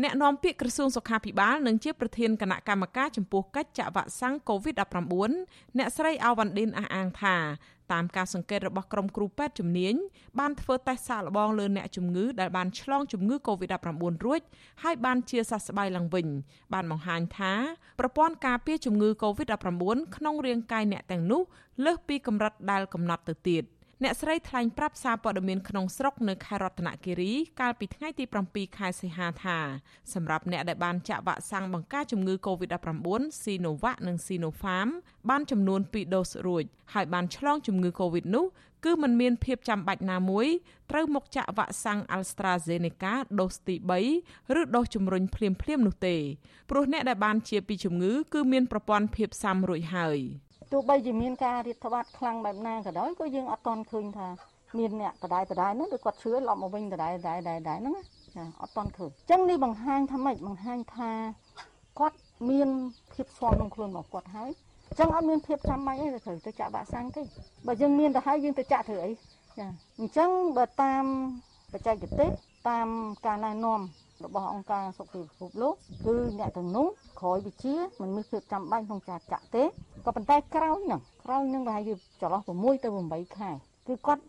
អ្នកនាំពាក្យក្រសួងសុខាភិបាលនិងជាប្រធានគណៈកម្មការចំពោះកិច្ចចាក់វ៉ាក់សាំង COVID-19 អ្នកស្រីអាវ៉ាន់ឌិនអះអាងថាតាមការសង្កេតរបស់ក្រុមគ្រូពេទ្យជំនាញបានធ្វើតេស្តសាកល្បងលើអ្នកជំងឺដែលបានឆ្លងជំងឺ Covid-19 រួចហើយបានជាសះស្បើយឡើងវិញ បានបង្ហាញថាប្រព័ន្ធការពារជំងឺ Covid-19 ក្នុងរាងកាយអ្នកទាំងនោះលើសពីកម្រិតដែលកំណត់ទៅទៀត។ អ្នកស្រីថ្លែងប្រាប់សារព័ត៌មានក្នុងស្រុកនៅខេត្តរតនគិរីកាលពីថ្ងៃទី7ខែសីហាថាសម្រាប់អ្នកដែលបានចាក់វ៉ាក់សាំងបង្ការជំងឺ Covid-19 Sinovac និង Sinopharm បានចំនួន2ដូសរួចហើយបានឆ្លងជំងឺ Covid នោះគឺมันមានភាពចាំបាច់ណាមួយត្រូវមកចាក់វ៉ាក់សាំង AstraZeneca ដូសទី3ឬដូសជំរុញភ្លាមៗនោះទេព្រោះអ្នកដែលបានជាពីជំងឺគឺមានប្រព័ន្ធភាពស៊ាំរួចហើយ ទោះបីជាមានការរាតត្បាតខ្លាំងបែបណាក៏ដោយក៏យើងអត់តន់ឃើញថាមានអ្នកបដាយបដាយហ្នឹងដូចគាត់ឈឺឡប់មកវិញដដែលដដែលដដែលហ្នឹងចាអត់តន់ឃើញអញ្ចឹងនេះបង្ហាញថាម៉េចបង្ហាញថាគាត់មានភាពស្វំក្នុងខ្លួនរបស់គាត់ហើយអញ្ចឹងអត់មានភាពចាំបាច់អីត្រូវទៅចាក់វ៉ាក់សាំងទេបើយើងមានទៅហើយយើងទៅចាក់ធ្វើអីចាអញ្ចឹងបើតាមបច្ចេកទេសតាមការណែនាំរបស់អង្គការសុខភាពពិភពលោកគឺអ្នកទាំងនោះក្រោយវិជាមិនមានភាពចាំបាច់ក្នុងការចាក់ទេ ក៏ប៉ុន្តែក្រោយហ្នឹងក្រោយហ្នឹងប្រហែលជាចន្លោះ6ទៅ8ខែគឺគាត់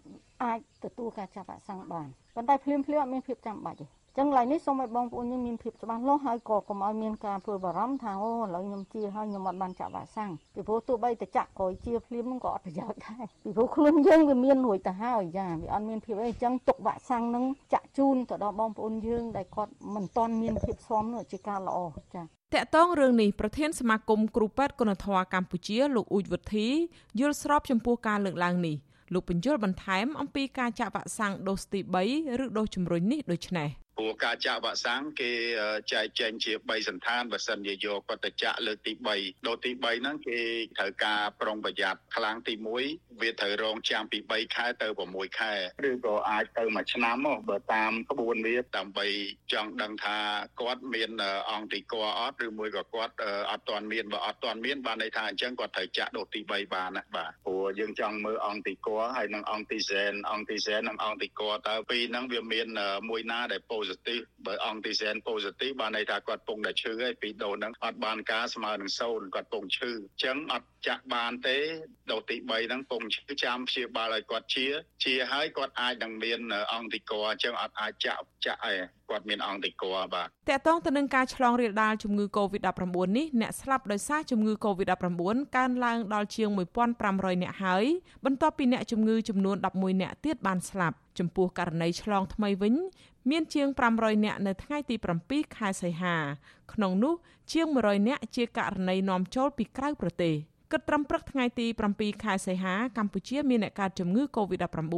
អាចទទួលការចាប់វ៉ាក់សាំងបានប៉ុន្តែភ្លាមភ្លាមអត់មានភាពចាំបាច់ទេ ចឹងឡើយនេះសូមឲ្យបងប្អូនយើងមានភាពច្បាស់លាស់ហើយក៏កុំឲ្យមានការព្រួយបារម្ភថាអូឥឡូវខ្ញុំជាហើយខ្ញុំអត់បានចាក់វ៉ាក់សាំងពីព្រោះទោះបីតែចាក់ក្រោយជាភ្លាមហ្នឹងក៏អត់ប្រយោជន៍ដែរពីព្រោះខ្លួនយើងវាមានរួចទៅហើយចាវាអត់មានភាពអីចឹងទុកវ៉ាក់សាំងហ្នឹងចាក់ជូនទៅដល់បងប្អូនយើងដែលគាត់មិនទាន់មានភាពស្មនោះជាការល្អចាតកតងរឿងនេះប្រធានសមាគមគ្រូពេទ្យគុណធម៌កម្ពុជាលោកអ៊ូចវុធីយល់ស្របចំពោះការលើកឡើងនេះលោកបញ្យលបន្ថែមអំពីការចាក់វ៉ាក់សាំងដូសទី3ឬដូសជំរុញនេះដូចនេះ ព្រោះការចាក់វ៉ាក់សាំងគេចែកចែងជា3សន្តានបើសិនជាយកគាត់ទៅចាក់លើកទី3ដូសទី3ហ្នឹងគេត្រូវការប្រុងប្រយ័ត្នខ្លាំងទី1វាត្រូវរងចាំពី3ខែទៅ6ខែឬក៏អាចទៅមួយឆ្នាំមកបើតាមក្បួនវាដើម្បីចង់ដឹងថាគាត់មានអង្គទីកអត់ឬមួយក៏គាត់អត់ទាន់មានបើអត់ទាន់មានបានន័យថាអញ្ចឹងគាត់ត្រូវចាក់ដូសទី3បានណាបាទព្រោះយើងចង់មើលអង្គទីកហើយនិងអង្គទីសែនអង្គទីសែននិងអង្គទីកតើពីរហ្នឹងវាមានមួយណាដែល positive បើអង្គទីសែន positive បានន័យថាគាត់ពងតែឈឺហើយពីដូសហ្នឹងអត់បានការស្មើនឹង0គាត់ពងឈឺអញ្ចឹងអត់ ចាក់បានទេដូសទី3ហ្នឹងពងឈឺចាំព្យាបាលឲ្យគាត់ជាជាហើយគាត់អាចនឹងមានអង្គទីកអញ្ចឹងអត់អាចចាក់ចាក់ឯគាត់មានអង្គទីកបាទតកតងទៅនឹងការឆ្លងរាលដាលជំងឺ Covid-19 នេះអ្នកស្លាប់ដោយសារជំងឺ Covid-19 កើនឡើងដល់ជាង1500នាក់ហើយបន្ទាប់ពីអ្នកជំងឺចំនួន11នាក់ទៀតបានស្លាប់ចំពោះករណីឆ្លងថ្មីវិញមានជាង500នាក់នៅថ្ងៃទី7ខែសីហា ក្នុងនោះជាង100នាក់ជាករណីនាំចូលពីក្រៅប្រទេស គិតត្រឹមព្រឹកថ្ងៃទី7ខែសីហាកម្ពុជាមានអ្នកកើតជំងឺ Covid-19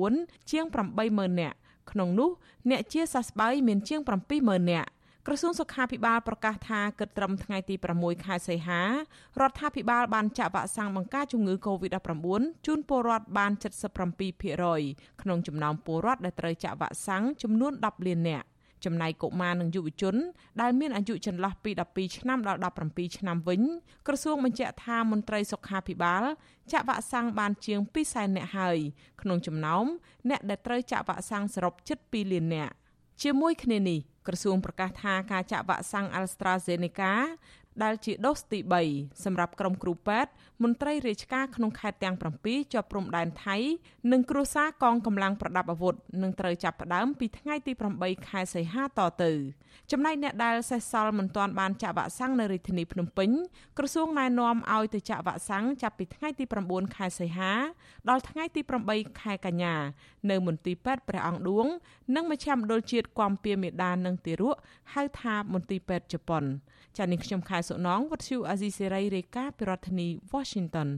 ជាង80000នាក់ក្នុងនោះអ្នកជាសះស្បើយមានជាង70000នាក់ក្រសួងសុខាភិបាលប្រកាសថាគិតត្រឹមថ្ងៃទី6ខែសីហារដ្ឋាភិបាលបានចាក់វ៉ាក់សាំងបង្ការជំងឺ Covid-19 ជូនពលរដ្ឋបាន77%ក្នុងចំណោមពលរដ្ឋដែលត្រូវចាក់វ៉ាក់សាំងចំនួន10លាននាក់ ចំណែកកុមារនិងយុវជន ដែលមានអាយុចន្លោះពី12ឆ្នាំដល់17ឆ្នាំវិញក្រសួងបញ្ជាក់ថាមន្ត្រីសុខាភិបាលចាក់វ៉ាក់សាំងបានជាង200,000នាក់ហើយក្នុងចំណោមអ្នកដែលត្រូវចាក់វ៉ាក់សាំងសរុបជិត2លាននាក់ជាមួយគ្នានេះក្រសួងប្រកាសថាការចាក់វ៉ាក់សាំង AstraZeneca ដែលជាដូសទី3សម្រាប់ក្រុមគ្រូពេទ្យមន្ត្រីរាជការក្នុងខេត្តទាំង7ជាប់ព្រំដែនថៃនិងគ្រួសារកងកម្លាំងប្រដាប់អាវុធនឹងត្រូវចាប់ផ្ដើមពីថ្ងៃទី8ខែសីហាតទៅចំណែកអ្នកដែលសេសសល់មិនទាន់បានចាក់វ៉ាក់សាំងនៅរាជធានីភ្នំពេញក្រសួងណែនាំឲ្យទៅចាក់វ៉ាក់សាំងចាប់ពីថ្ងៃទី9ខែសីហាដល់ថ្ងៃទី8ខែកញ្ញានៅមន្ទីរពេទ្យព្រះអង្គឌួង និងមជ្ឈមណ្ឌលជាតិគាំពៀមេដានិងទារកហៅថាមន្ទីរពេទ្យជប៉ុនចា៎នេះខ្ញុំខែសុណងវັດឈូអាស៊ីសេរីរាយការណ៍ពីរដ្ឋធានី Washington